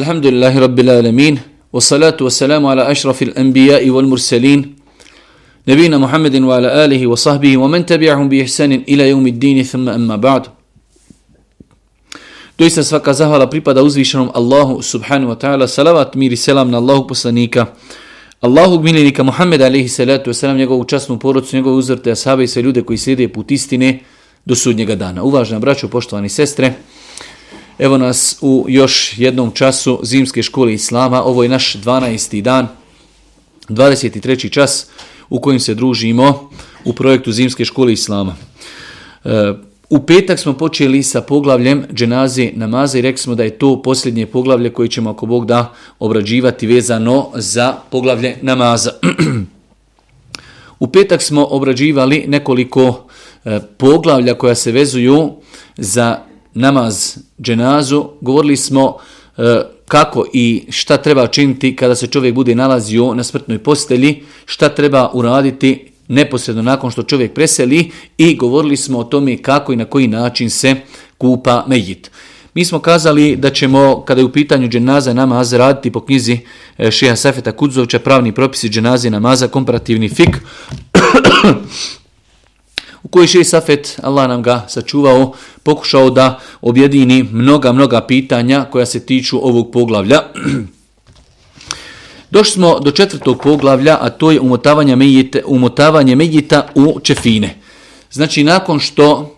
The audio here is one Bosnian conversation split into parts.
الحمد لله رب العالمين والصلاة والسلام على أشرف الأنبياء والمرسلين نبينا محمد وعلى آله وصحبه ومن تبعهم بإحسان إلى يوم الدين ثم أما بعد Doista svaka zahvala pripada uzvišenom Allahu subhanu wa ta'ala, salavat mir i selam na Allahog poslanika, Allahog miljenika Muhammeda alaihi salatu wa salam, njegovu častnu porodcu, njegove uzvrte, ashabe i sve ljude koji slijede put istine do sudnjega dana. Uvažna braćo, poštovani sestre, Evo nas u još jednom času Zimske škole Islama. Ovo je naš 12. dan, 23. čas u kojim se družimo u projektu Zimske škole Islama. E, u petak smo počeli sa poglavljem dženaze namaze i rekli smo da je to posljednje poglavlje koje ćemo ako Bog da obrađivati vezano za poglavlje namaza. U petak smo obrađivali nekoliko e, poglavlja koja se vezuju za namaz dženazu, govorili smo e, kako i šta treba činiti kada se čovjek bude nalazio na smrtnoj postelji, šta treba uraditi neposredno nakon što čovjek preseli i govorili smo o tome kako i na koji način se kupa mejit. Mi smo kazali da ćemo, kada je u pitanju dženaza namaz, raditi po knjizi e, Šija Safeta Kudzovića, pravni propisi dženaze namaza, komparativni fik u kojoj je Safet, Allah nam ga sačuvao, pokušao da objedini mnoga, mnoga pitanja koja se tiču ovog poglavlja. Došli smo do četvrtog poglavlja, a to je umotavanje medjita, umotavanje medjita u čefine. Znači, nakon što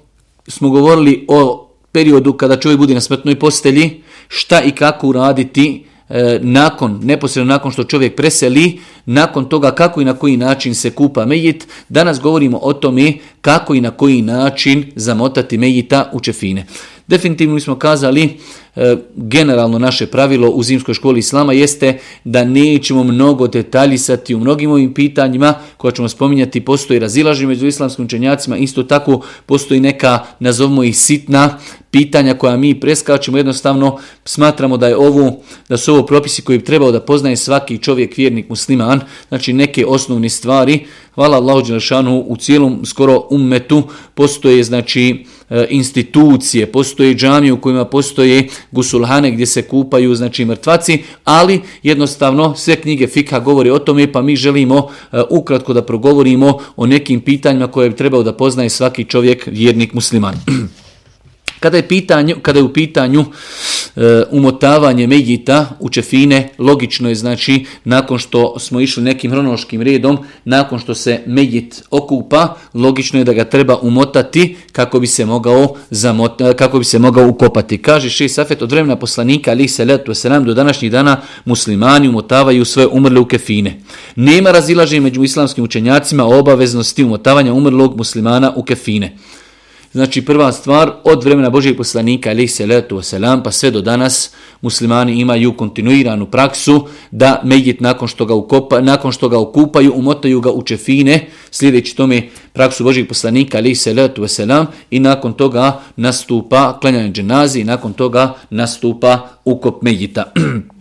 smo govorili o periodu kada čovjek bude na smrtnoj postelji, šta i kako uraditi E, nakon, neposredno nakon što čovjek preseli, nakon toga kako i na koji način se kupa mejit, danas govorimo o tome kako i na koji način zamotati mejita u čefine. Definitivno smo kazali e, generalno naše pravilo u zimskoj školi Islama jeste da nećemo mnogo detaljisati u mnogim ovim pitanjima koja ćemo spominjati, postoji razilaženje među islamskim učenjacima, isto tako postoji neka, nazovimo ih sitna, pitanja koja mi preskačemo, jednostavno smatramo da je ovo, da su ovo propisi koji bi trebao da poznaje svaki čovjek, vjernik, musliman, znači neke osnovne stvari, hvala Allahođe u cijelom skoro ummetu postoje, znači, E, institucije, postoje džamije u kojima postoje gusulhane gdje se kupaju znači mrtvaci, ali jednostavno sve knjige fika govori o tome pa mi želimo e, ukratko da progovorimo o nekim pitanjima koje bi trebao da poznaje svaki čovjek vjernik musliman. Kada je, pitanju, kada je u pitanju e, umotavanje Megita u Čefine, logično je, znači, nakon što smo išli nekim hronoškim redom, nakon što se Megit okupa, logično je da ga treba umotati kako bi se mogao, zamot, e, kako bi se mogao ukopati. Kaže Ši Safet, od vremena poslanika, ali se letu se nam do današnjih dana, muslimani umotavaju sve umrle u Kefine. Nema razilaženja među islamskim učenjacima o obaveznosti umotavanja umrlog muslimana u Kefine. Znači prva stvar, od vremena Božijeg poslanika, ali se letu selam pa sve do danas muslimani imaju kontinuiranu praksu da medjit nakon što ga, ukopa, nakon što ga okupaju, umotaju ga u čefine, sljedeći tome praksu Božijeg poslanika, ali se letu selam i nakon toga nastupa klanjanje dženazi i nakon toga nastupa ukop medjita.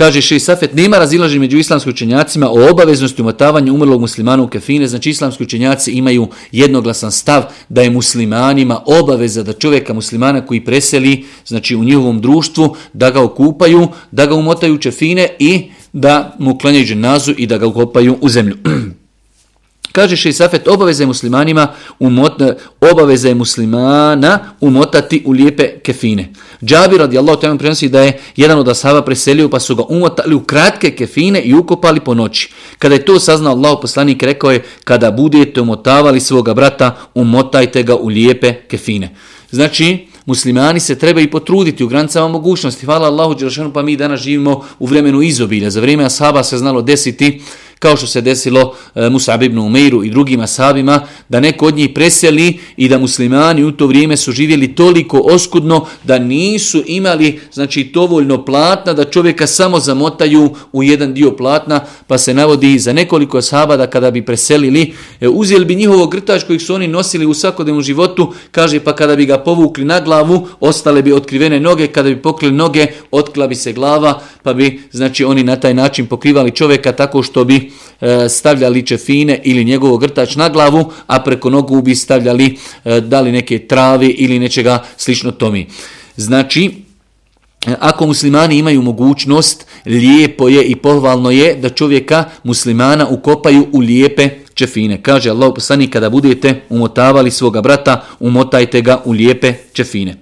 Kaže Šej Safet, nema razilaži među islamskoj učenjacima o obaveznosti umatavanja umrlog muslimana u kefine. Znači, islamski učenjaci imaju jednoglasan stav da je muslimanima obaveza da čovjeka muslimana koji preseli znači u njihovom društvu, da ga okupaju, da ga umotaju u kefine i da mu klanjaju dženazu i da ga ukopaju u zemlju. Kaže še i Safet, obaveza je muslimanima umot, e, obaveza je muslimana umotati u lijepe kefine. Džabi radijallahu tajom prenosi da je jedan od asaba preselio pa su ga umotali u kratke kefine i ukopali po noći. Kada je to saznao Allah poslanik rekao je kada budete umotavali svoga brata umotajte ga u lijepe kefine. Znači, muslimani se treba i potruditi u granicama mogućnosti. Hvala Allahu Đerašanu pa mi danas živimo u vremenu izobilja. Za vrijeme asaba se znalo desiti kao što se desilo e, Musab ibn Umeiru i drugima sabima, da neko od njih preseli i da muslimani u to vrijeme su živjeli toliko oskudno da nisu imali znači dovoljno platna da čovjeka samo zamotaju u jedan dio platna, pa se navodi za nekoliko saba da kada bi preselili, e, uzeli bi njihovo grtač kojih su oni nosili u svakodnevnom životu, kaže pa kada bi ga povukli na glavu, ostale bi otkrivene noge, kada bi pokrili noge, otkla bi se glava, pa bi znači oni na taj način pokrivali čovjeka tako što bi E, stavljali čefine ili njegovog grtač na glavu, a preko nogu bi stavljali e, da li neke travi ili nečega slično tomi. Znači, e, ako muslimani imaju mogućnost, lijepo je i pohvalno je da čovjeka muslimana ukopaju u lijepe čefine. Kaže Allah poslani, kada budete umotavali svoga brata, umotajte ga u lijepe čefine.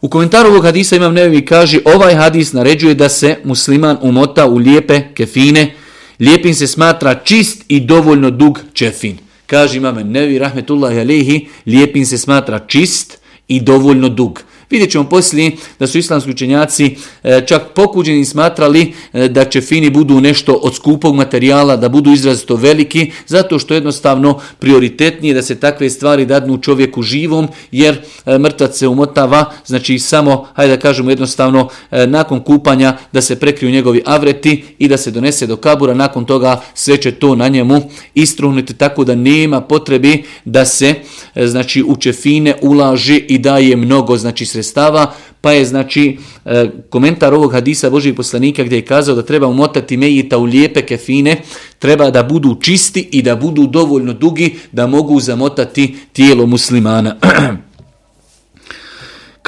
U komentaru ovog hadisa imam nevi kaže ovaj hadis naređuje da se musliman umota u lijepe kefine Lijepim se smatra čist i dovoljno dug čefin. Kaže imame Nevi Rahmetullahi Alehi, lijepim se smatra čist i dovoljno dug. Vidjet ćemo poslije da su islamski učenjaci e, čak pokuđeni smatrali e, da će fini budu nešto od skupog materijala, da budu izrazito veliki, zato što jednostavno prioritetnije da se takve stvari dadnu čovjeku živom, jer e, mrtvac se umotava, znači samo, hajde da kažemo jednostavno, nakon kupanja da se prekriju njegovi avreti i da se donese do kabura, nakon toga sve će to na njemu istruhnuti, tako da nema potrebi da se znači u čefine ulaže i daje mnogo, znači sredstvo sredstava, pa je znači e, komentar ovog hadisa Božijeg poslanika gdje je kazao da treba umotati mejita u lijepe kefine, treba da budu čisti i da budu dovoljno dugi da mogu zamotati tijelo muslimana.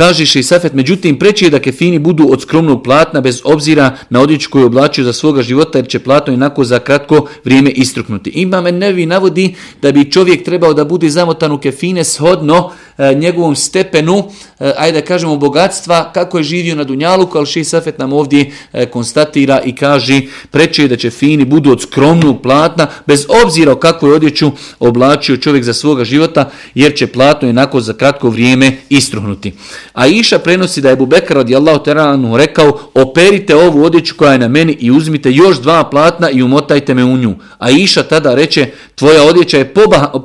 kaže Šisafet, međutim preći je da kefini budu od skromnog platna bez obzira na odjeću koju oblačuju za svoga života jer će platno inako za kratko vrijeme istruknuti. Imam nevi navodi da bi čovjek trebao da bude zamotan u kefine shodno e, njegovom stepenu, e, ajde da kažemo bogatstva, kako je živio na Dunjaluku, ali Šisafet nam ovdje e, konstatira i kaže preći je da će fini budu od skromnog platna bez obzira o kakvoj odjeću oblačio čovjek za svoga života jer će platno inako za kratko vrijeme istruhnuti. A iša prenosi da je Bubekar radijallahu teranu rekao operite ovu odjeću koja je na meni i uzmite još dva platna i umotajte me u nju. A iša tada reče tvoja odjeća je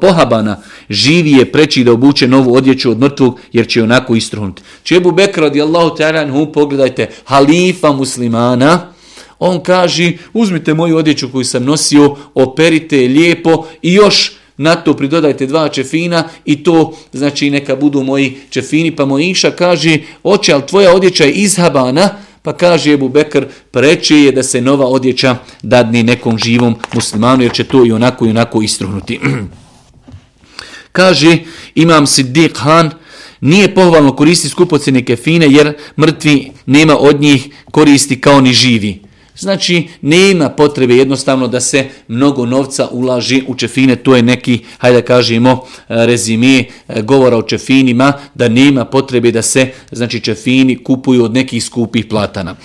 pohabana, živi je preći da obuče novu odjeću od mrtvog jer će onako istruhnuti. Če Bubekar radijallahu teranu, pogledajte, halifa muslimana, on kaže uzmite moju odjeću koju sam nosio, operite je lijepo i još Na to pridodajte dva čefina i to, znači, neka budu moji čefini. Pa Mojiša kaže, oče, ali tvoja odjeća je izhabana? Pa kaže Ebu Bekr, preče je da se nova odjeća dadni nekom živom muslimanu, jer će to i onako i onako istruhnuti. kaže, imam Siddiq Han, nije pohvalno koristi skupocene kefine, jer mrtvi nema od njih koristi kao ni živi. Znači, nema potrebe jednostavno da se mnogo novca ulaži u čefine, to je neki, hajde da kažemo, eh, rezime eh, govora o čefinima, da nema potrebe da se, znači, čefini kupuju od nekih skupih platana.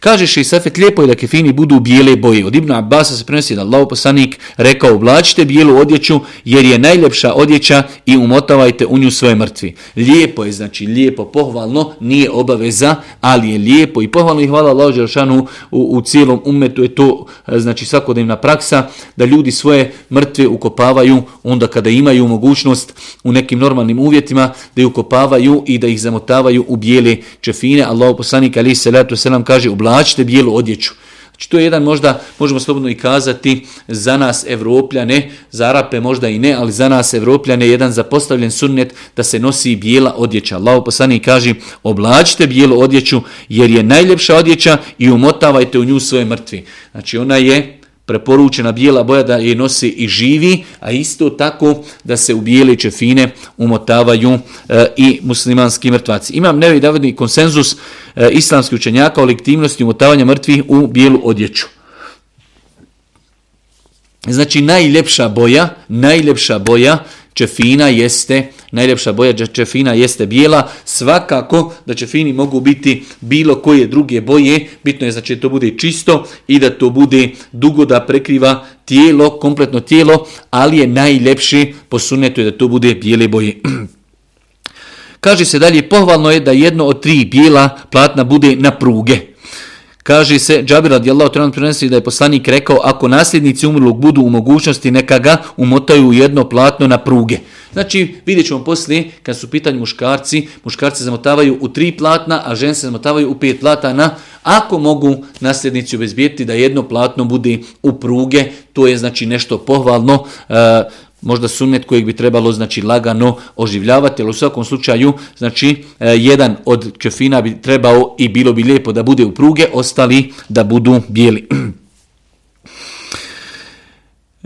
Kaže Šeisafet, lijepo je da kefini budu bijele boje. Od Ibnu Abasa se prenosi da Allah poslanik rekao, oblačite bijelu odjeću jer je najljepša odjeća i umotavajte u nju svoje mrtvi. Lijepo je, znači lijepo, pohvalno, nije obaveza, ali je lijepo i pohvalno i hvala Allah Đeršanu u, u cijelom umetu je to znači svakodnevna praksa da ljudi svoje mrtve ukopavaju onda kada imaju mogućnost u nekim normalnim uvjetima da ih ukopavaju i da ih zamotavaju u bijele čefine. Allah poslanik ali se letu selam kaže, oblačite oblačite bijelu odjeću. Znači to je jedan možda, možemo slobodno i kazati, za nas evropljane, za Arape možda i ne, ali za nas evropljane je jedan zapostavljen sunnet da se nosi bijela odjeća. Allah poslani kaže oblačite bijelu odjeću jer je najljepša odjeća i umotavajte u nju svoje mrtvi. Znači ona je preporučena bijela boja da je nosi i živi, a isto tako da se u bijele čefine umotavaju e, i muslimanski mrtvaci. Imam nevidavni konsenzus e, islamskih učenjaka o legitimnosti umotavanja mrtvih u bijelu odjeću. Znači, najljepša boja, najljepša boja čefina jeste mrtvaca najljepša boja džefina jeste bijela, svakako da džefini mogu biti bilo koje druge boje, bitno je znači da to bude čisto i da to bude dugo da prekriva tijelo, kompletno tijelo, ali je najljepši posuneto je da to bude bijele boje. Kaže se dalje, pohvalno je da jedno od tri bijela platna bude na pruge. Kaže se, Džabir radijallahu ta'ala prenosi da je poslanik rekao ako nasljednici umrlog budu u mogućnosti neka ga umotaju jedno platno na pruge. Znači, vidjet ćemo poslije, kad su pitanje muškarci, muškarci zamotavaju u tri platna, a žene se zamotavaju u pet platana. Ako mogu nasljednici obezbijeti da jedno platno bude u pruge, to je znači nešto pohvalno, uh, možda sunnet kojeg bi trebalo znači lagano oživljavati, ali u svakom slučaju znači e, jedan od kefina bi trebao i bilo bi lijepo da bude u pruge, ostali da budu bijeli.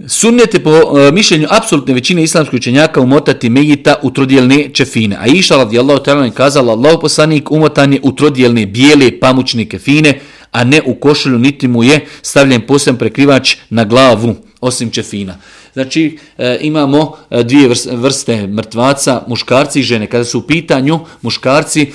Sunnete po e, mišljenju apsolutne većine islamskih učenjaka umotati mejita u trodijelne čefine. A iša radijallahu talan je kazala Allah poslanik umotan je u trodijelne bijele pamučne kefine, a ne u košulju niti mu je stavljen posebno prekrivač na glavu osim čefina. Znači e, imamo e, dvije vrste mrtvaca, muškarci i žene. Kada su u pitanju muškarci, e,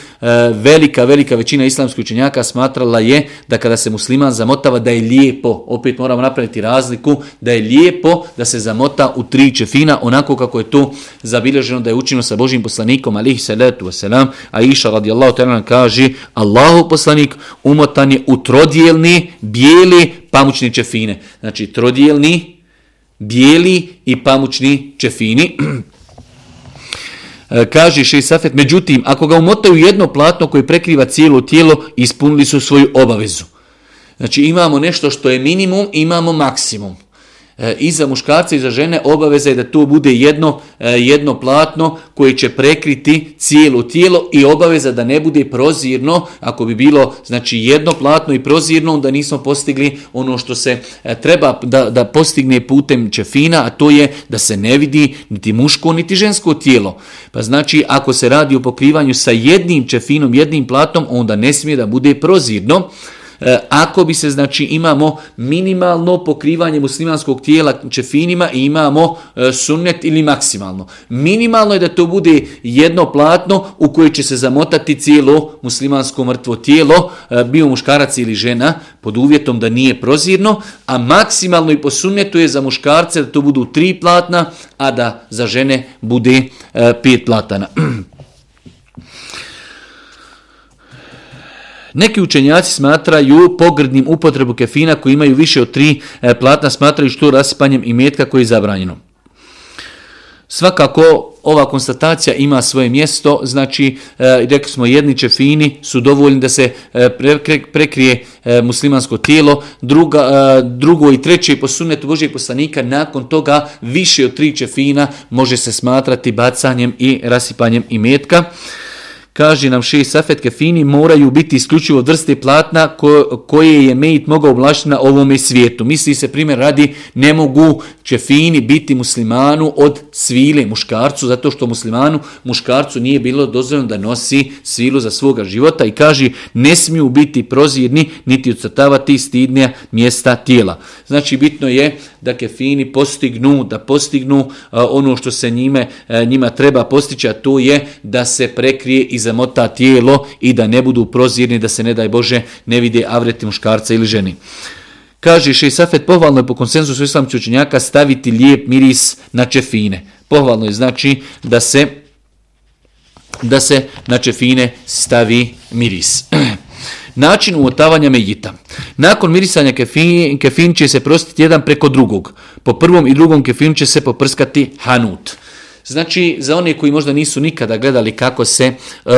velika, velika većina islamskih učenjaka smatrala je da kada se musliman zamotava da je lijepo, opet moramo napraviti razliku, da je lijepo da se zamota u tri čefina, onako kako je to zabilježeno da je učinio sa Božim poslanikom, alihi salatu wasalam, a iša radijallahu ta'ala kaže, Allahu poslanik umotan je u trodijelni, bijeli, pamućni čefine. Znači trodijelni, bijeli i pamučni čefini. E, kaže Šej Safet, međutim, ako ga umotaju jedno platno koje prekriva cijelo tijelo, ispunili su svoju obavezu. Znači imamo nešto što je minimum, imamo maksimum. E, i za muškarce i za žene obaveza je da to bude jedno, e, jedno platno koje će prekriti cijelo tijelo i obaveza da ne bude prozirno, ako bi bilo znači jedno platno i prozirno, da nismo postigli ono što se e, treba da, da postigne putem čefina, a to je da se ne vidi niti muško, niti žensko tijelo. Pa znači, ako se radi o pokrivanju sa jednim čefinom, jednim platnom, onda ne smije da bude prozirno. E, ako bi se, znači, imamo minimalno pokrivanje muslimanskog tijela čefinima i imamo e, sunnet ili maksimalno. Minimalno je da to bude jedno platno u koje će se zamotati cijelo muslimansko mrtvo tijelo, e, bio muškarac ili žena, pod uvjetom da nije prozirno, a maksimalno i po sunnetu je za muškarce da to budu tri platna, a da za žene bude pet platana. Neki učenjaci smatraju pogrednim upotrebu kefina koji imaju više od tri e, platna, smatraju što raspanjem i metka koji je zabranjeno. Svakako, ova konstatacija ima svoje mjesto, znači, e, rekli smo, jedni čefini su dovoljni da se e, prekrije muslimansko tijelo, druga, drugo i treće po sunetu Božijeg poslanika, nakon toga više od tri čefina može se smatrati bacanjem i rasipanjem i metka. Znači, kaže nam še Safet Kefini, moraju biti isključivo vrste platna koje je Mejit mogao oblašiti na ovome svijetu. Misli se, primjer radi, ne mogu Kefini biti muslimanu od svile muškarcu, zato što muslimanu muškarcu nije bilo dozvoljeno da nosi svilu za svoga života i kaže ne smiju biti prozirni niti ocrtavati stidnija mjesta tijela. Znači, bitno je da kefini postignu, da postignu e, ono što se njime, e, njima treba postići, a to je da se prekrije i zamota tijelo i da ne budu prozirni, da se ne daj Bože ne vide avreti muškarca ili ženi. Kaže še i Safet, pohvalno je po konsensusu islamci učenjaka staviti lijep miris na čefine. Pohvalno je znači da se, da se na čefine stavi miris. način umotavanja mejita. Nakon mirisanja kefin, kefin će se prostiti jedan preko drugog. Po prvom i drugom kefin će se poprskati hanut. Znači, za one koji možda nisu nikada gledali kako se e,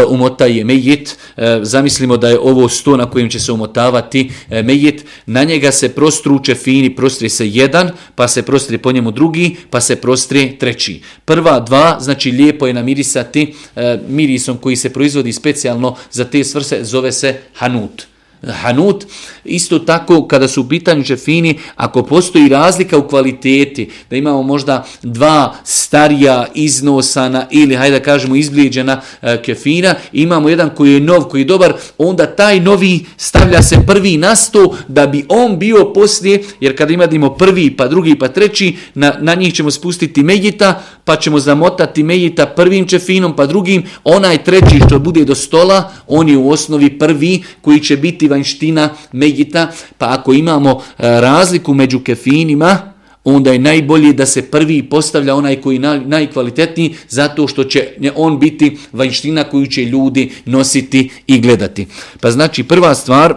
umotaje mejit, e, zamislimo da je ovo sto na kojem će se umotavati e, mejit, na njega se prostruče fini, prostrije se jedan, pa se prostrije po njemu drugi, pa se prostrije treći. Prva, dva, znači lijepo je namirisati e, mirisom koji se proizvodi specijalno za te svrse, zove se hanut. E, Hanut, isto tako kada su u pitanju žefini, ako postoji razlika u kvaliteti, da imamo možda dva starija iznosana ili, hajde da kažemo, izbljeđena e, kefina, imamo jedan koji je nov, koji je dobar, onda taj novi stavlja se prvi na sto da bi on bio poslije, jer kada imamo prvi, pa drugi, pa treći, na, na njih ćemo spustiti medjita, pa ćemo zamotati medjita prvim čefinom, pa drugim, onaj treći što bude do stola, on je u osnovi prvi koji će biti vanština Megita, pa ako imamo e, razliku među kefinima, onda je najbolje da se prvi postavlja onaj koji je najkvalitetniji, zato što će on biti vanština koju će ljudi nositi i gledati. Pa znači, prva stvar,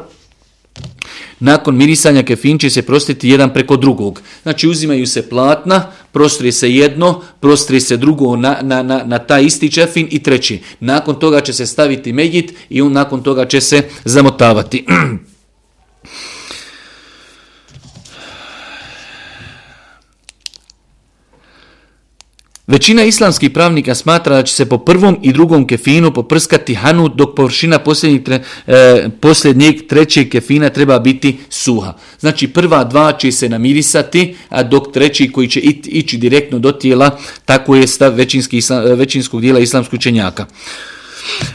nakon mirisanja kefin će se prostiti jedan preko drugog. Znači, uzimaju se platna, prostri se jedno, prostri se drugo na, na, na, na taj isti čefin i treći. Nakon toga će se staviti medjit i on nakon toga će se zamotavati. Većina islamskih pravnika smatra da će se po prvom i drugom kefinu poprskati hanut dok površina posljednjeg, tre, e, posljednjeg trećeg kefina treba biti suha. Znači prva dva će se namirisati, a dok treći koji će it, ići direktno do tijela, tako je stav e, većinskog dijela islamskog čenjaka.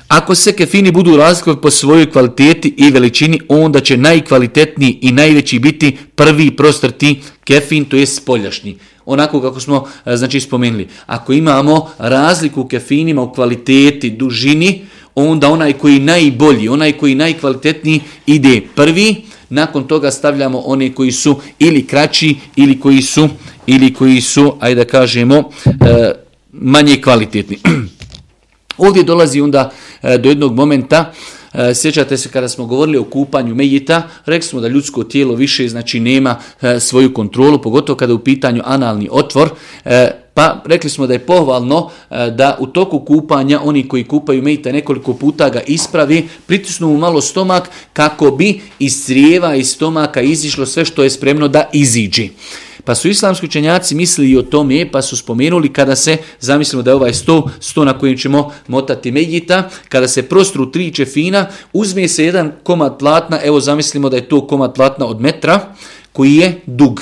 Ako se kefini budu razlikovati po svojoj kvaliteti i veličini, onda će najkvalitetniji i najveći biti prvi prostrti kefin, to je spoljašnji onako kako smo e, znači spomenuli. Ako imamo razliku u kefinima, u kvaliteti, dužini, onda onaj koji najbolji, onaj koji najkvalitetniji ide prvi, nakon toga stavljamo one koji su ili kraći ili koji su ili koji su, ajde da kažemo, e, manje kvalitetni. Ovdje dolazi onda e, do jednog momenta uh, E, sjećate se kada smo govorili o kupanju mejita, rekli smo da ljudsko tijelo više znači nema e, svoju kontrolu, pogotovo kada je u pitanju analni otvor, e, pa rekli smo da je pohvalno da u toku kupanja oni koji kupaju mejita nekoliko puta ga ispravi, pritisnu mu malo stomak kako bi iz crijeva i stomaka izišlo sve što je spremno da iziđi pa su islamski učenjaci mislili o tome, pa su spomenuli kada se, zamislimo da je ovaj sto, sto na kojem ćemo motati medjita, kada se prostru tri čefina, uzme se jedan komad platna, evo zamislimo da je to komad platna od metra, koji je dug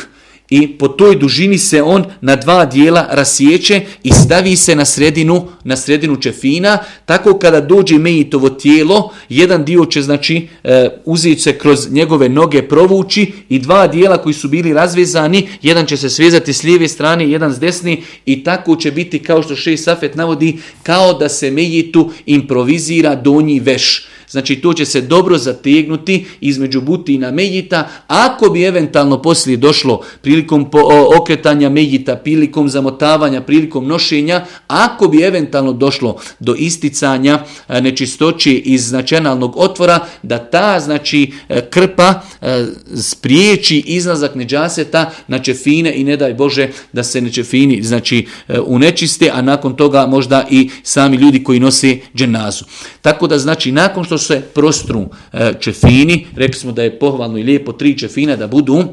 i po toj dužini se on na dva dijela rasjeće i stavi se na sredinu, na sredinu čefina, tako kada dođe mejitovo tijelo, jedan dio će znači e, uzeti se kroz njegove noge provući i dva dijela koji su bili razvezani, jedan će se svezati s lijeve strane, jedan s desni i tako će biti kao što Šej Safet navodi, kao da se mejitu improvizira donji veš. Znači to će se dobro zategnuti između butina Medjita, ako bi eventualno poslije došlo prilikom po, o, okretanja Medjita, prilikom zamotavanja, prilikom nošenja, ako bi eventualno došlo do isticanja e, nečistoći iz značenalnog otvora, da ta znači e, krpa e, spriječi iznazak neđaseta na čefine i ne daj Bože da se nečefini znači, e, unečiste, a nakon toga možda i sami ljudi koji nosi dženazu. Tako da znači nakon što što se prostru e, čefini, rekli smo da je pohvalno i lijepo tri čefina da budu,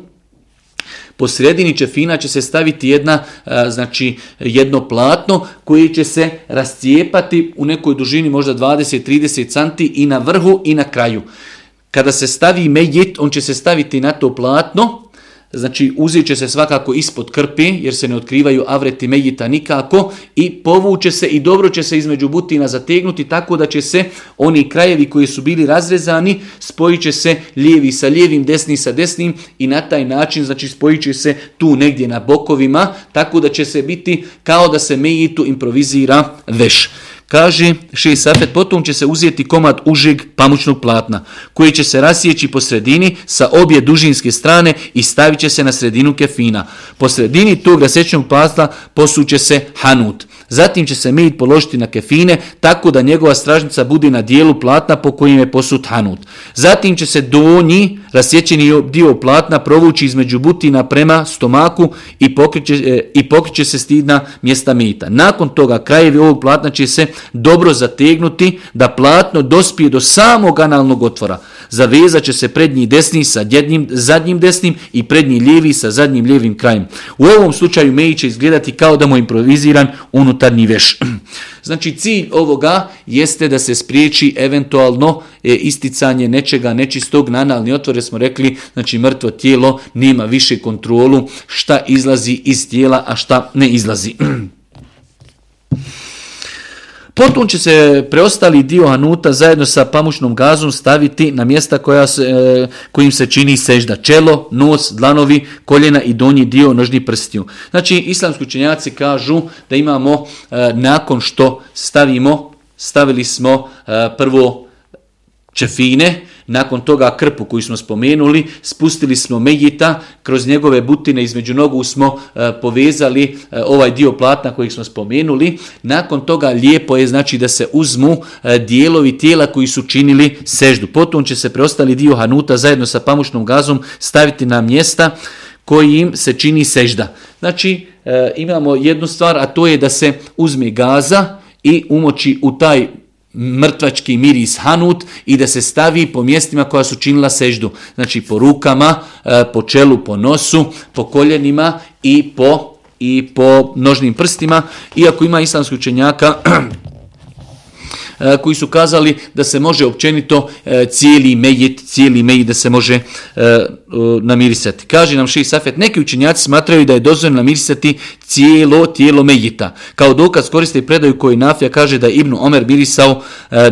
po sredini čefina će se staviti jedna, e, znači jedno platno koje će se rascijepati u nekoj dužini možda 20-30 cm i na vrhu i na kraju. Kada se stavi mejit, on će se staviti na to platno, znači uzit će se svakako ispod krpi, jer se ne otkrivaju avreti mejita nikako, i povuće se i dobro će se između butina zategnuti, tako da će se oni krajevi koji su bili razrezani, spojit će se lijevi sa lijevim, desni sa desnim, i na taj način znači, spojit će se tu negdje na bokovima, tako da će se biti kao da se mejitu improvizira veš. Kaže, šeji safet, potom će se uzijeti komad užeg pamučnog platna, koji će se rasijeći po sredini sa obje dužinske strane i stavit će se na sredinu kefina. Po sredini tog rasjećnog platna posuće se hanut. Zatim će se med položiti na kefine tako da njegova stražnica bude na dijelu platna po kojim je posut hanut. Zatim će se donji rasjećeni dio platna provući između butina prema stomaku i pokriće, e, i pokriće se stidna mjesta meta. Nakon toga krajevi ovog platna će se dobro zategnuti da platno dospije do samog analnog otvora. Zavezat će se prednji desni sa jednim, zadnjim desnim i prednji lijevi sa zadnjim lijevim krajem. U ovom slučaju meji će izgledati kao da mu improviziran unutar unutarnji veš. Znači cilj ovoga jeste da se spriječi eventualno e, isticanje nečega nečistog na analni otvor, smo rekli, znači mrtvo tijelo nema više kontrolu šta izlazi iz tijela, a šta ne izlazi. Potom će se preostali dio Hanuta zajedno sa pamučnom gazom staviti na mjesta koja se, e, kojim se čini sežda čelo, nos, dlanovi, koljena i donji dio nožnih prstiju. Znači, islamski učenjaci kažu da imamo e, nakon što stavimo, stavili smo e, prvo čefine, Nakon toga krpu koju smo spomenuli, spustili smo Mejita, kroz njegove butine između nogu smo e, povezali e, ovaj dio platna koji smo spomenuli. Nakon toga lijepo je znači da se uzmu e, dijelovi tijela koji su činili seždu. Potom će se preostali dio Hanuta zajedno sa pamučnom gazom staviti na mjesta kojim se čini sežda. Znači e, imamo jednu stvar, a to je da se uzme gaza i umoči u taj mrtvački miris hanut i da se stavi po mjestima koja su činila seždu. Znači po rukama, e, po čelu, po nosu, po koljenima i po, i po nožnim prstima. Iako ima islamski učenjaka E, koji su kazali da se može općenito e, cijeli mejit, cijeli mejit da se može e, namirisati. Kaže nam Šeji Safet, neki učenjaci smatraju da je dozvoljeno namirisati cijelo tijelo mejita. Kao dokaz koriste i predaju koji Nafija kaže da je Ibnu Omer mirisao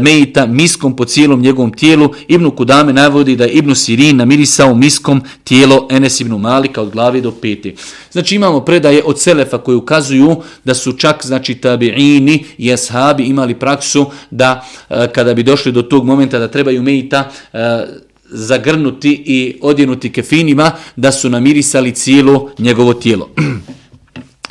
mejita miskom po cijelom njegovom tijelu. Ibnu Kudame navodi da je Ibnu Sirin namirisao miskom tijelo Enes Ibnu Malika od glavi do peti. Znači imamo predaje od Selefa koji ukazuju da su čak znači tabiini i ashabi imali praksu da e, kada bi došli do tog momenta da trebaju mejita e, zagrnuti i odjenuti kefinima, da su namirisali cijelo njegovo tijelo.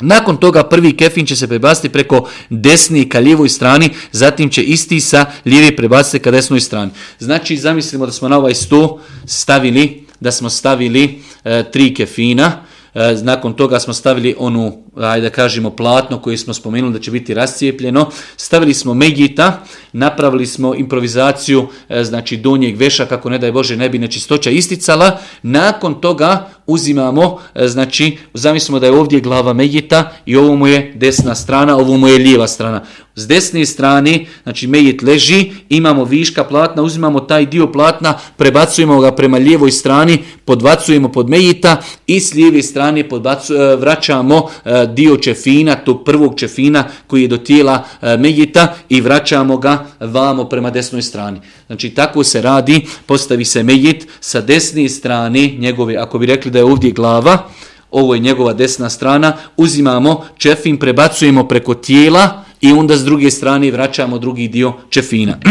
Nakon toga prvi kefin će se prebasti preko desni ka lijevoj strani, zatim će isti sa lijeve prebasti ka desnoj strani. Znači, zamislimo da smo na ovaj sto stavili, da smo stavili e, tri kefina, e, nakon toga smo stavili onu ajde da kažemo, platno koje smo spomenuli da će biti rascijepljeno. Stavili smo Megita, napravili smo improvizaciju, e, znači donjeg veša, kako ne daj Bože, ne bi nečistoća isticala. Nakon toga uzimamo, e, znači, zamislimo da je ovdje glava Megita i ovo mu je desna strana, ovo mu je lijeva strana. S desne strane, znači Megit leži, imamo viška platna, uzimamo taj dio platna, prebacujemo ga prema lijevoj strani, podvacujemo pod Megita i s lijeve strane podbacu, e, vraćamo e, E, dio čefina, tog prvog čefina koji je do tijela e, medjita i vraćamo ga vamo prema desnoj strani. Znači tako se radi, postavi se medjit sa desne strane njegove, ako bi rekli da je ovdje glava, ovo je njegova desna strana, uzimamo čefin, prebacujemo preko tijela i onda s druge strane vraćamo drugi dio čefina.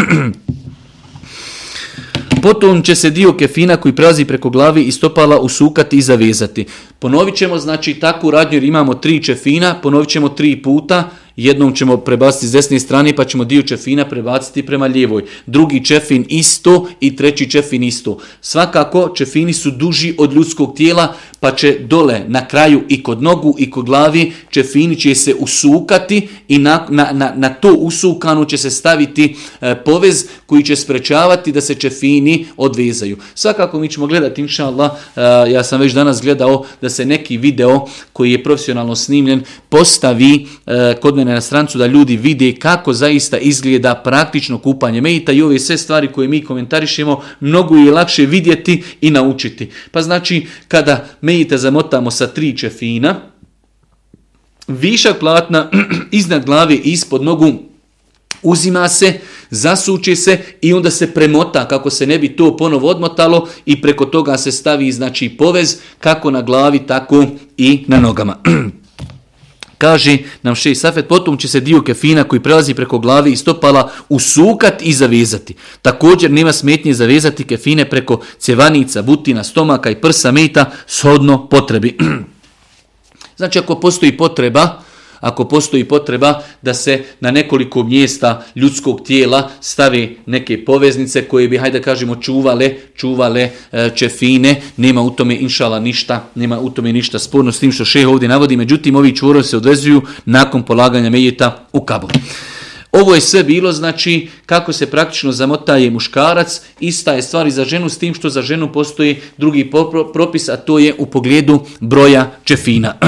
potom će se dio kefina koji prelazi preko glavi i stopala usukati i zavezati. Ponovit ćemo, znači, takvu radnju jer imamo tri čefina, ponovit ćemo tri puta, jednom ćemo prebaciti s desne strane pa ćemo dio čefina prebaciti prema lijevoj. Drugi čefin isto i treći čefin isto. Svakako čefini su duži od ljudskog tijela pa će dole na kraju i kod nogu i kod glavi čefini će se usukati i na, na, na, na to usukanu će se staviti e, povez koji će sprečavati da se čefini odvezaju. Svakako mi ćemo gledati, inša Allah, e, ja sam već danas gledao da se neki video koji je profesionalno snimljen postavi e, kod mene stavljena na strancu da ljudi vide kako zaista izgleda praktično kupanje mejita i ove sve stvari koje mi komentarišemo mnogo je lakše vidjeti i naučiti. Pa znači kada mejita zamotamo sa tri čefina, višak platna iznad glave i ispod nogu uzima se, zasuče se i onda se premota kako se ne bi to ponovo odmotalo i preko toga se stavi znači povez kako na glavi tako i na nogama. kaže nam šej Safet, potom će se dio kefina koji prelazi preko glavi i stopala usukat i zavezati. Također nema smetnje zavezati kefine preko cjevanica, butina, stomaka i prsa meta shodno potrebi. znači ako postoji potreba, uh, ako postoji potreba da se na nekoliko mjesta ljudskog tijela stavi neke poveznice koje bi, hajde kažemo, čuvale, čuvale e, čefine, nema u tome inšala ništa, nema u tome ništa sporno s tim što šeho ovdje navodi, međutim, ovi čvorovi se odvezuju nakon polaganja medjeta u kabor. Ovo je sve bilo, znači, kako se praktično zamotaje muškarac, ista je stvar i za ženu, s tim što za ženu postoji drugi propis, a to je u pogledu broja čefina.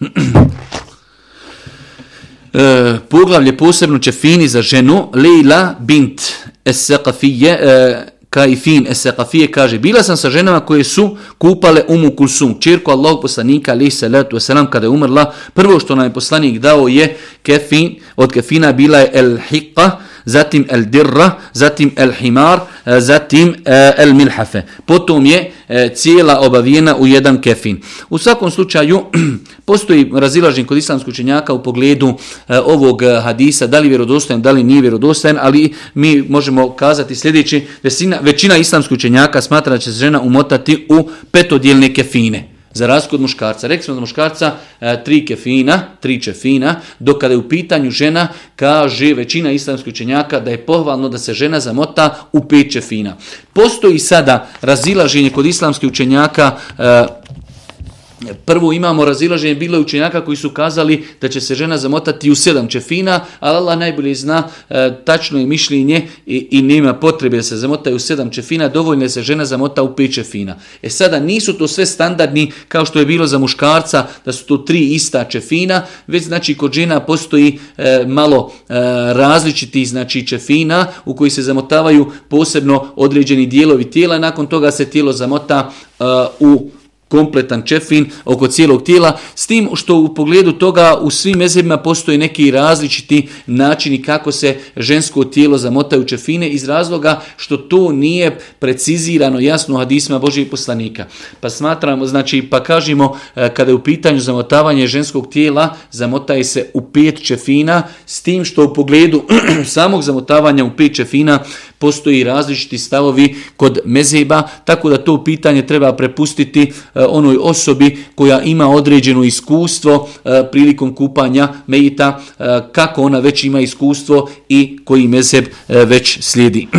e, poglavlje posebno će fini za ženu Leila Bint Esakafije e, kaj fin Esakafije kaže bila sam sa ženama koje su kupale umu kulsum čirku Allahog poslanika ali se letu selam kada je umrla prvo što nam je poslanik dao je kefin od kefina bila je el hiqa zatim el dirra, zatim el himar, e, zatim e, el milhafe. Potom je e, cijela obavijena u jedan kefin. U svakom slučaju, postoji razilažen kod islamsku učenjaka u pogledu ovog hadisa, da li vjerodostajan, da li nije vjerodostajan, ali mi možemo kazati sljedeći, većina, većina islamsku učenjaka smatra da će se žena umotati u petodijelne kefine za razliku od muškarca. Rekli smo za muškarca e, tri kefina, tri čefina, dok kada je u pitanju žena, kaže većina islamskih učenjaka da je pohvalno da se žena zamota u pet čefina. Postoji sada razilaženje kod islamskih učenjaka e, Prvo imamo razilaženje bilo učenjaka koji su kazali da će se žena zamotati u sedam čefina, ali Allah najbolje zna e, tačno je mišljenje i, i nema potrebe da se zamotaju u sedam čefina, dovoljno je se žena zamota u pet čefina. E sada nisu to sve standardni kao što je bilo za muškarca da su to tri ista čefina, već znači kod žena postoji e, malo e, različiti znači, čefina u koji se zamotavaju posebno određeni dijelovi tijela, nakon toga se tijelo zamota e, u kompletan čefin oko cijelog tijela, s tim što u pogledu toga u svim mezebima postoje neki različiti načini kako se žensko tijelo zamotaju čefine iz razloga što to nije precizirano jasno u hadisma Božijeg poslanika. Pa smatramo, znači, pa kažemo e, kada je u pitanju zamotavanje ženskog tijela, zamotaje se u pet čefina, s tim što u pogledu samog zamotavanja u pet čefina postoji različiti stavovi kod mezeba, tako da to pitanje treba prepustiti e, E, onoj osobi koja ima određeno iskustvo e, prilikom kupanja mejita, e, kako ona već ima iskustvo i koji mezeb već slijedi.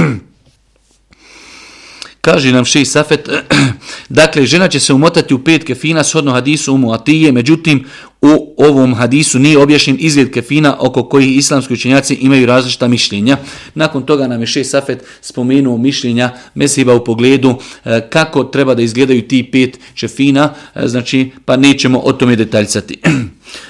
Kaže nam Šej Safet, dakle, žena će se umotati u pet kefina shodno hadisu umu atije, međutim, u ovom hadisu nije objašnjen izgled kefina oko kojih islamski učenjaci imaju različita mišljenja. Nakon toga nam je Šeš Safet spomenuo mišljenja Mesiba u pogledu e, kako treba da izgledaju ti pet čefina, e, znači pa nećemo o tome detaljcati.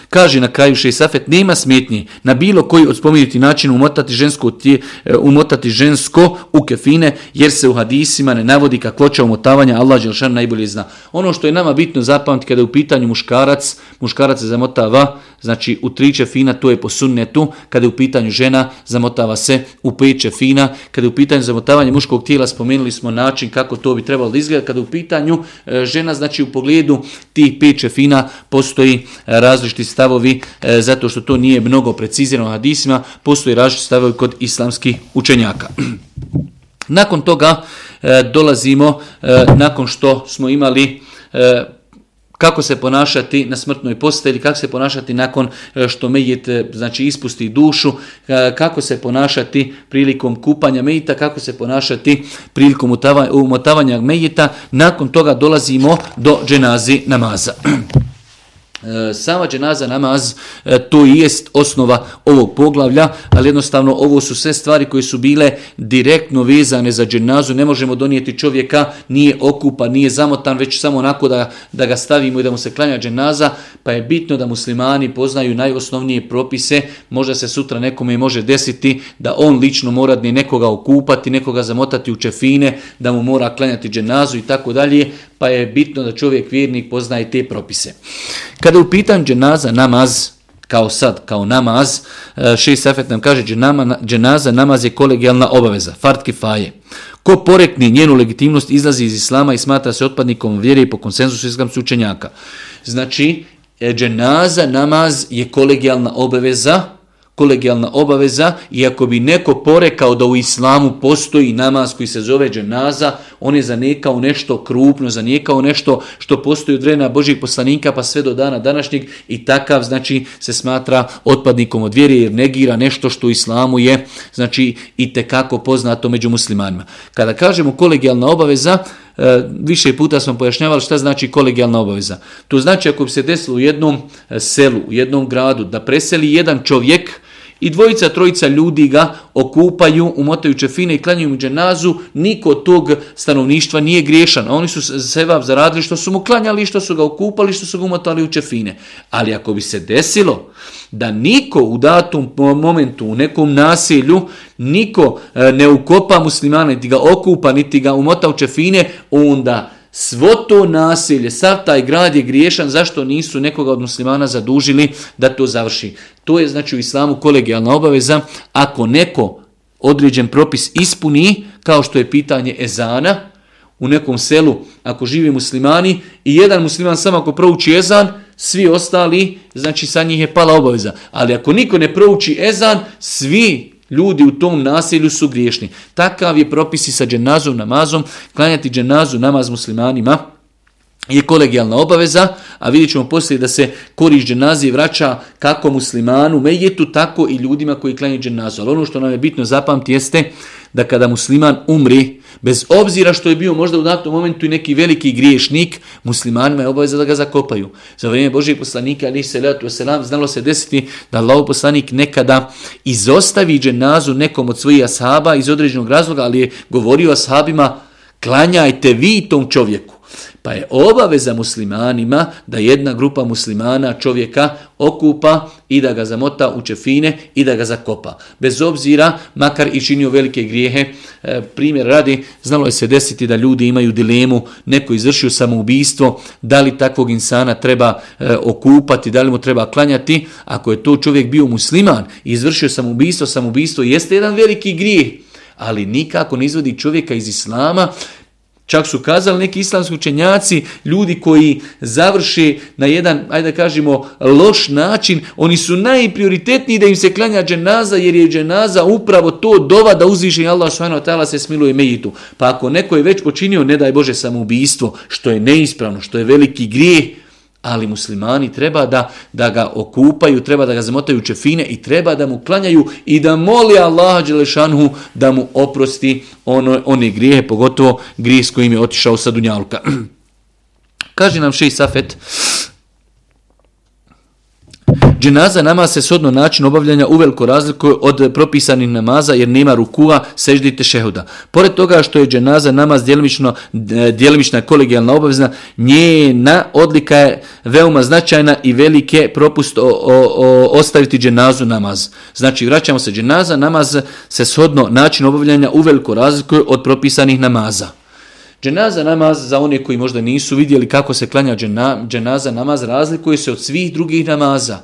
Kaže na kraju Šeš Safet, nema smetnje na bilo koji od spomenuti način umotati žensko, e, umotati žensko u kefine, jer se u hadisima ne navodi kakvoća umotavanja, Allah Đelšan najbolje zna. Ono što je nama bitno zapamtiti kada je u pitanju muškarac, muškarac kad se zamotava, znači u tri čefina, to je po sunnetu, kada je u pitanju žena, zamotava se u pet čefina, kada je u pitanju zamotavanje muškog tijela, spomenuli smo način kako to bi trebalo da izgleda, kada u pitanju e, žena, znači u pogledu tih pet čefina, postoji e, različiti stavovi, e, zato što to nije mnogo precizirano hadisima, postoji različiti stavovi kod islamskih učenjaka. Nakon toga dolazimo, nakon što smo imali kako se ponašati na smrtnoj postelji, kako se ponašati nakon e, što mejit e, znači ispusti dušu, e, kako se ponašati prilikom kupanja mejita, kako se ponašati prilikom umotavanja mejita, nakon toga dolazimo do dženazi namaza. E, sama dženaza namaz, e, to jest osnova ovog poglavlja, ali jednostavno ovo su sve stvari koje su bile direktno vezane za dženazu, ne možemo donijeti čovjeka, nije okupa, nije zamotan, već samo onako da, da ga stavimo i da mu se klanja dženaza, pa je bitno da muslimani poznaju najosnovnije propise, možda se sutra nekome može desiti da on lično mora nekoga okupati, nekoga zamotati u čefine, da mu mora klanjati dženazu i tako dalje, pa je bitno da čovjek vjernik poznaje te propise. Kada je u pitanju dženaza namaz, kao sad, kao namaz, e, šest efet nam kaže dženama, dženaza namaz je kolegijalna obaveza, fartke faje. Ko porekne njenu legitimnost izlazi iz islama i smatra se otpadnikom vjere i po konsensusu islamsu učenjaka. Znači, e, dženaza namaz je kolegijalna obaveza, kolegijalna obaveza i ako bi neko porekao da u islamu postoji namaz koji se zove dženaza, on je zanijekao nešto krupno, zanijekao nešto što postoji od vrena Božih poslanika pa sve do dana današnjeg i takav znači se smatra otpadnikom od vjere jer negira nešto što u islamu je znači i tekako poznato među muslimanima. Kada kažemo kolegijalna obaveza, e, više puta smo pojašnjavali šta znači kolegijalna obaveza. To znači ako bi se desilo u jednom e, selu, u jednom gradu, da preseli jedan čovjek, I dvojica, trojica ljudi ga okupaju, umotaju čefine i klanjuju mu dženazu. Niko tog stanovništva nije griješan. Oni su sevab zaradili što su mu klanjali, što su ga okupali, što su ga umotali u čefine. Ali ako bi se desilo da niko u datom momentu, u nekom nasilju, niko e, ne ukopa muslimana, niti ga okupa, niti ga umota u čefine, onda svo to nasilje, sav taj grad je griješan, zašto nisu nekoga od muslimana zadužili da to završi. To je znači u islamu kolegijalna obaveza, ako neko određen propis ispuni, kao što je pitanje ezana, u nekom selu, ako živi muslimani, i jedan musliman samo ako prouči ezan, svi ostali, znači sa njih je pala obaveza. Ali ako niko ne prouči ezan, svi Ljudi u tom naselju su griješni. Takav je propisi sa dženazom namazom, klanjati dženazu namaz muslimanima, je kolegijalna obaveza, a vidjet ćemo poslije da se koriš dženazije vraća kako muslimanu, mejetu, tako i ljudima koji klanju dženazu. Ali ono što nam je bitno zapamti jeste da kada musliman umri, bez obzira što je bio možda u datnom momentu i neki veliki griješnik, muslimanima je obaveza da ga zakopaju. Za vrijeme Božijeg poslanika, ali se leo selam, znalo se desiti da Allah poslanik nekada izostavi dženazu nekom od svojih ashaba iz određenog razloga, ali je govorio ashabima, klanjajte vi tom čovjeku. Pa je obaveza muslimanima da jedna grupa muslimana čovjeka okupa i da ga zamota u čefine i da ga zakopa. Bez obzira, makar i činio velike grijehe, e, primjer radi, znalo je se desiti da ljudi imaju dilemu, neko izvršio samoubistvo, da li takvog insana treba e, okupati, da li mu treba klanjati. Ako je to čovjek bio musliman i izvršio samoubistvo, samoubistvo jeste jedan veliki grijeh, ali nikako ne izvodi čovjeka iz islama, Čak su kazali neki islamski učenjaci, ljudi koji završe na jedan, ajde da kažemo, loš način, oni su najprioritetniji da im se klanja dženaza, jer je dženaza upravo to dova da uzviše Allah subhanahu wa ta'ala se smiluje mejitu. Pa ako neko je već počinio, ne daj Bože, samoubistvo, što je neispravno, što je veliki grijeh, Ali muslimani treba da da ga okupaju, treba da ga zamotaju u čefine i treba da mu klanjaju i da moli Allaha Đelešanhu da mu oprosti ono, one grijehe, pogotovo grijeh s kojim je otišao sa Dunjaluka. Kaže nam šeji Safet, uh, Dženaza nama se sodno način obavljanja uveliko razlikuje od propisanih namaza jer nema rukua, seždite šehuda. Pored toga što je dženaza namaz djelimična kolegijalna obavezna, njena odlika je veoma značajna i velike propust o, o, o, ostaviti dženazu namaz. Znači vraćamo se dženaza, namaz se sodno način obavljanja uveliko razlikuje od propisanih namaza. Dženaza namaz, za one koji možda nisu vidjeli kako se klanja džena, dženaza namaz, razlikuje se od svih drugih namaza.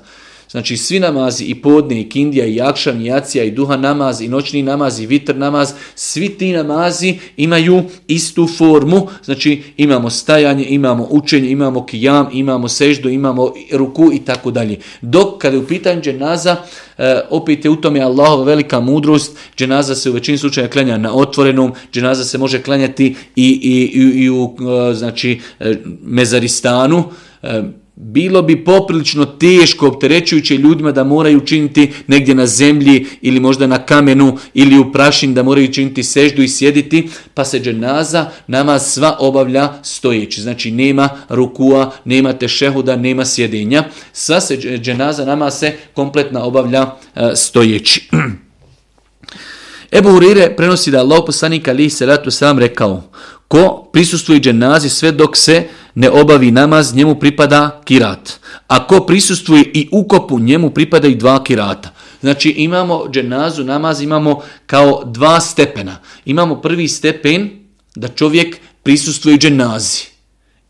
Znači svi namazi i podne i kindija i akšan i jacija i duha namaz i noćni namaz i vitr namaz, svi ti namazi imaju istu formu. Znači imamo stajanje, imamo učenje, imamo kijam, imamo seždu, imamo ruku i tako dalje. Dok kada je u pitanju dženaza, e, opet je u tome Allahova velika mudrost, dženaza se u većini slučaja klanja na otvorenom, dženaza se može klanjati i, i, i, i u e, znači, e, mezaristanu, bilo bi poprilično teško opterećujuće ljudima da moraju činiti negdje na zemlji ili možda na kamenu ili u prašin da moraju činiti seždu i sjediti, pa se dženaza nama sva obavlja stojeći. Znači nema rukua, nema tešehuda, nema sjedinja. Sva se dženaza nama se kompletna obavlja e, stojeći. Ebu Urire prenosi da Allah poslanika alihi salatu selam rekao ko prisustuje dženazi sve dok se uh, ne obavi namaz, njemu pripada kirat. Ako prisustuje i ukopu, njemu pripadaju dva kirata. Znači imamo dženazu, namaz imamo kao dva stepena. Imamo prvi stepen da čovjek prisustuje dženazi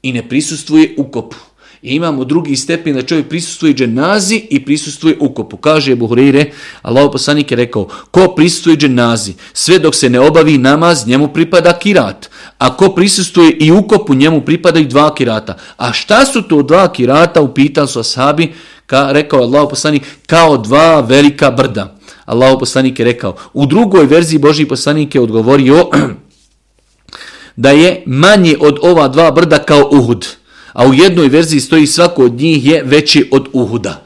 i ne prisustuje ukopu. I imamo drugi stepen da čovjek prisustuje dženazi i prisustuje ukopu. Kaže je Buhurire, Allaho poslanik je rekao, ko prisustuje dženazi, sve dok se ne obavi namaz, njemu pripada kirat. A ko prisustuje i ukopu, njemu pripadaju dva kirata. A šta su to dva kirata, upitali su asabi, ka, rekao je Allaho poslanik, kao dva velika brda. Allaho poslanik je rekao, u drugoj verziji Božji poslanik je odgovorio da je manje od ova dva brda kao Uhud. Uhud a u jednoj verziji stoji svako od njih je veći od Uhuda.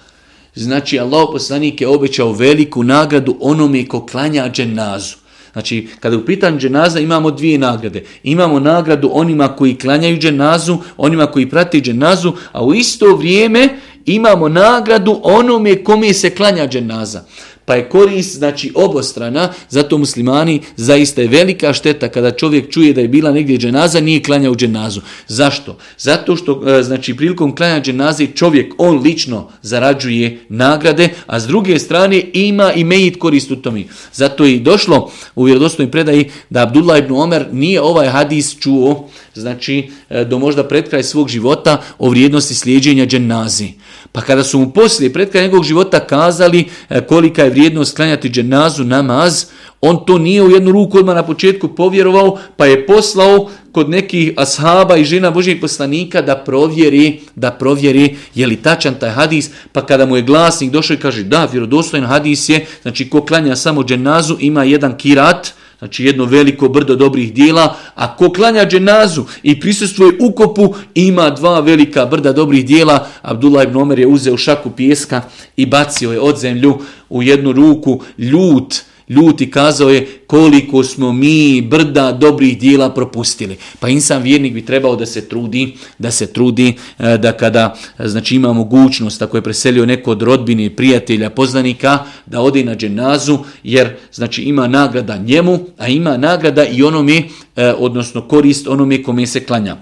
Znači, Allah poslanik je obećao veliku nagradu onome ko klanja dženazu. Znači, kada je u pitanju dženaza, imamo dvije nagrade. Imamo nagradu onima koji klanjaju dženazu, onima koji prati dženazu, a u isto vrijeme imamo nagradu onome kome se klanja dženaza pa je korist znači obostrana, zato muslimani zaista je velika šteta kada čovjek čuje da je bila negdje dženaza, nije klanja u dženazu. Zašto? Zato što e, znači prilikom klanja dženaze čovjek on lično zarađuje nagrade, a s druge strane ima i mejit korist u tome. Zato je došlo u vjerodostojnoj predaji da Abdullah ibn Omer nije ovaj hadis čuo, znači e, do možda pred kraj svog života o vrijednosti slijedeđenja dženazi. Pa kada su mu poslije predka njegovog života kazali e, kolika je vrijednost klanjati dženazu namaz, on to nije u jednu ruku odmah na početku povjerovao, pa je poslao kod nekih ashaba i žena Božijeg poslanika da provjeri, da provjeri je li tačan taj hadis, pa kada mu je glasnik došao i kaže da, vjerodostojen hadis je, znači ko klanja samo dženazu ima jedan kirat, Znači jedno veliko brdo dobrih dijela, a ko klanja dženazu i prisustuje ukopu, ima dva velika brda dobrih dijela. Abdullah ibn Omer je uzeo šaku pijeska i bacio je od zemlju u jednu ruku ljut, ljuti kazao je koliko smo mi brda dobrih dijela propustili. Pa insan vjernik bi trebao da se trudi, da se trudi e, da kada e, znači ima mogućnost, ako je preselio neko od rodbine, prijatelja, poznanika, da ode na dženazu, jer znači ima nagrada njemu, a ima nagrada i onome, e, odnosno korist onome kome se klanja.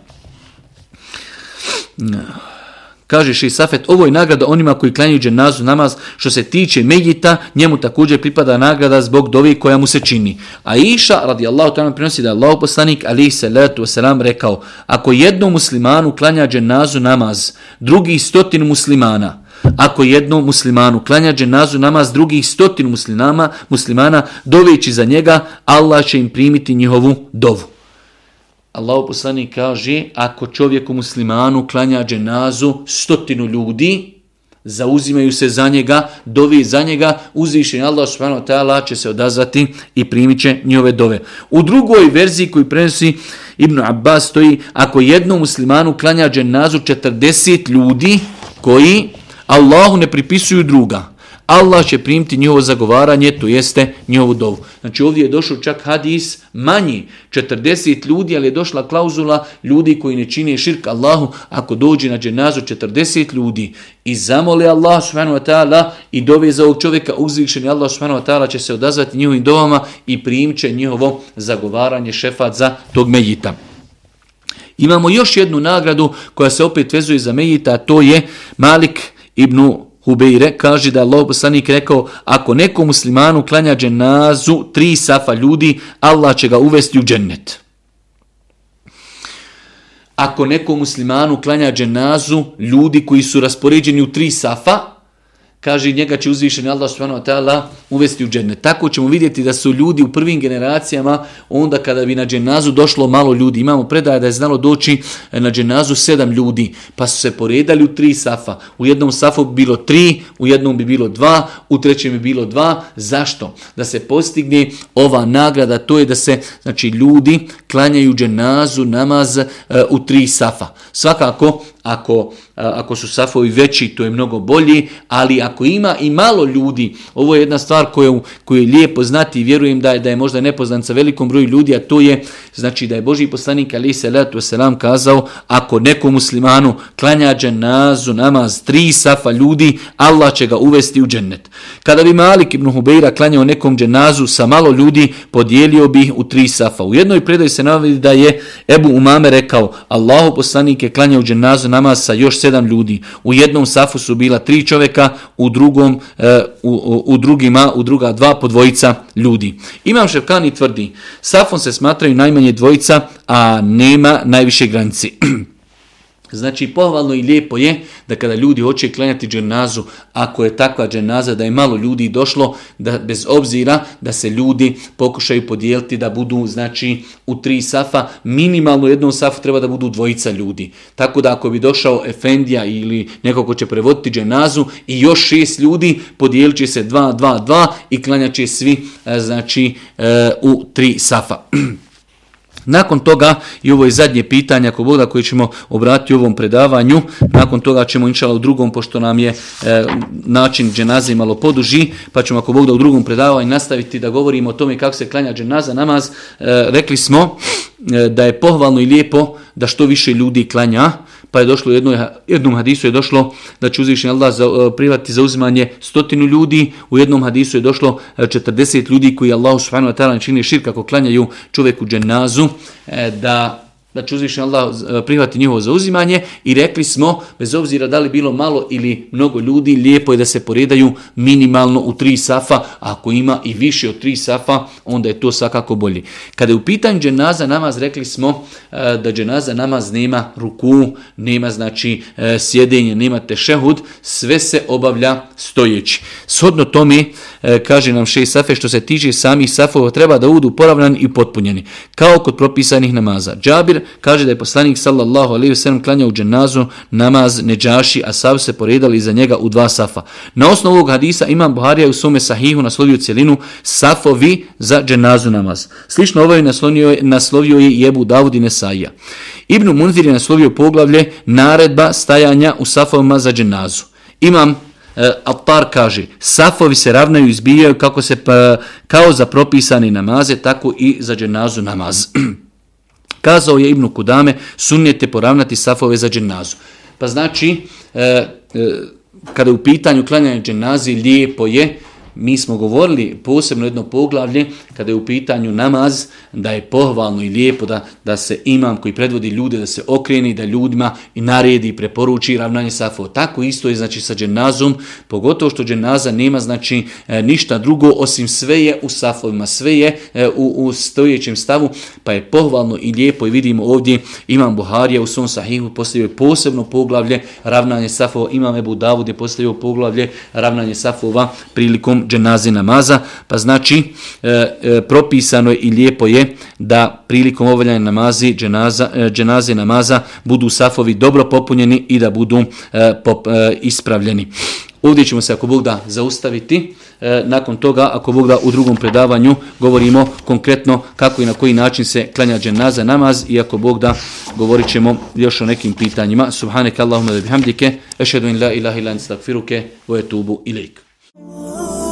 No. Kaže Ši Safet, ovo je nagrada onima koji klanju dženazu namaz. Što se tiče Medjita, njemu također pripada nagrada zbog dovi koja mu se čini. A Iša, radijallahu ta'ala, prinosi da je Allah poslanik, alihi salatu wasalam, rekao, ako jednom muslimanu klanja dženazu namaz, drugi stotin muslimana, Ako jednom muslimanu klanja dženazu namaz drugih stotinu muslimana, muslimana doveći za njega, Allah će im primiti njihovu dovu. Allahu poslanik kaže, ako čovjeku muslimanu klanja dženazu stotinu ljudi, zauzimaju se za njega, dovi za njega, uzvišen Allah subhanahu wa ta'ala će se odazvati i primit će njove dove. U drugoj verziji koji prenosi Ibn Abbas stoji, ako jednom muslimanu klanja dženazu 40 ljudi koji Allahu ne pripisuju druga, Allah će primiti njovo zagovaranje, to jeste njovu dovu. Znači ovdje je došao čak hadis manji, 40 ljudi, ali je došla klauzula ljudi koji ne čine širk Allahu, ako dođe na dženazu 40 ljudi i zamole Allah s.w.t. i dove za ovog čovjeka uzvišeni Allah s.w.t. će se odazvati njovim dovama i primit će njovo zagovaranje šefat za tog medjita. Imamo još jednu nagradu koja se opet vezuje za medjita, to je Malik ibn Hubeire kaže da je Allah poslanik rekao ako neko muslimanu klanja dženazu tri safa ljudi, Allah će ga uvesti u džennet. Ako neko muslimanu klanja dženazu ljudi koji su raspoređeni u tri safa, kaže njega će uzvišeni Allah subhanahu wa ta'ala uvesti u džennet. Tako ćemo vidjeti da su ljudi u prvim generacijama onda kada bi na dženazu došlo malo ljudi. Imamo predaje da je znalo doći e, na dženazu sedam ljudi pa su se poredali u tri safa. U jednom safu bi bilo tri, u jednom bi bilo dva, u trećem bi bilo dva. Zašto? Da se postigne ova nagrada, to je da se znači ljudi klanjaju dženazu namaz e, u tri safa. Svakako ako, ako su safovi veći, to je mnogo bolji, ali ako ima i malo ljudi, ovo je jedna stvar koju, koju je lijepo znati i vjerujem da je, da je možda nepoznan sa velikom broju ljudi, a to je znači da je Boži poslanik Ali se letu selam kazao, ako nekom muslimanu klanja dženazu namaz tri safa ljudi, Allah će ga uvesti u džennet. Kada bi Malik ibn Hubeira klanjao nekom dženazu sa malo ljudi, podijelio bi u tri safa. U jednoj predaj se navodi da je Ebu Umame rekao, Allahu poslanik je klanjao dženazu namaz sa još sedam ljudi. U jednom safu su bila tri čoveka, u drugom e, u, u drugima, u druga dva podvojica ljudi. Imam Ševkani tvrdi, safom se smatraju najmanje dvojica, a nema najviše granice. Znači, pohvalno i lijepo je da kada ljudi hoće klanjati dženazu, ako je takva dženaza, da je malo ljudi došlo, da bez obzira da se ljudi pokušaju podijeliti da budu znači u tri safa, minimalno jednom safu treba da budu dvojica ljudi. Tako da ako bi došao Efendija ili neko ko će prevoditi dženazu i još šest ljudi, podijelit se dva, dva, dva i klanjat svi e, znači e, u tri safa. Nakon toga i ovo je zadnje pitanje ako Boga koji ćemo obratiti u ovom predavanju, nakon toga ćemo inšala u drugom pošto nam je e, način dženaze malo poduži, pa ćemo ako Bog da u drugom predavanju nastaviti da govorimo o tome kako se klanja dženaza namaz, e, rekli smo e, da je pohvalno i lijepo e, da što više ljudi klanja, pa je došlo jednoj, jednom hadisu je došlo da će uzvišnji Allah za, e, privati za uzimanje stotinu ljudi, u jednom hadisu je došlo 40 e, ljudi koji Allah subhanahu wa ta'ala ne čini širk ako klanjaju čovjeku dženazu, e, da da će uzvišen Allah e, prihvati njihovo zauzimanje i rekli smo, bez obzira da li bilo malo ili mnogo ljudi, lijepo je da se poredaju minimalno u tri safa, a ako ima i više od tri safa, onda je to svakako bolje. Kada je u pitanju dženaza namaz, rekli smo e, da dženaza namaz nema ruku, nema znači e, sjedenje, nema tešehud, sve se obavlja stojeći. Shodno tome, kaže nam še safe, što se tiže samih safova, treba da budu poravnani i potpunjeni, kao kod propisanih namaza. Džabir kaže da je poslanik sallallahu alejhi ve sellem klanjao dženazu namaz neđaši a sav se poredali za njega u dva safa. Na osnovu ovog hadisa Imam Buharija u Sume Sahihu naslovio celinu safovi za dženazu namaz. Slično ovaj naslonio je naslovio je Jebu Davudi Nesaija. Ibn Munzir je naslovio poglavlje naredba stajanja u safovima za dženazu. Imam e, Altar kaže, safovi se ravnaju i izbijaju kako se, pa, kao za propisani namaze, tako i za dženazu namaz. Kazao je Ibnu Kudame, sunjete poravnati safove za dženazu. Pa znači, e, e, kada je u pitanju klanjanja dženazi, lijepo je, mi smo govorili posebno jedno poglavlje kada je u pitanju namaz, da je pohvalno i lijepo da, da se imam koji predvodi ljude da se okreni, da ljudima i naredi i preporuči ravnanje safo. Tako isto je znači, sa dženazom, pogotovo što dženaza nema znači e, ništa drugo osim sve je u safovima, sve je e, u, u stojećem stavu, pa je pohvalno i lijepo i vidimo ovdje imam Buharija u svom sahihu postavio posebno poglavlje ravnanje safo, imam Ebu Davud je postavio poglavlje ravnanje safova prilikom dženazi namaza, pa znači e, e, propisano je i lijepo je da prilikom ovoljanja namazi dženaza, e, dženazi namaza budu safovi dobro popunjeni i da budu e, pop, e, ispravljeni. Ovdje ćemo se, ako Bog da, zaustaviti. E, nakon toga, ako Bog da, u drugom predavanju govorimo konkretno kako i na koji način se klanja dženaza namaz i ako Bog da, govorit ćemo još o nekim pitanjima. Subhaneke Allahumma da bihamdike, ešedu in la ilaha ilan stakfiruke, vojetubu ilik. Oh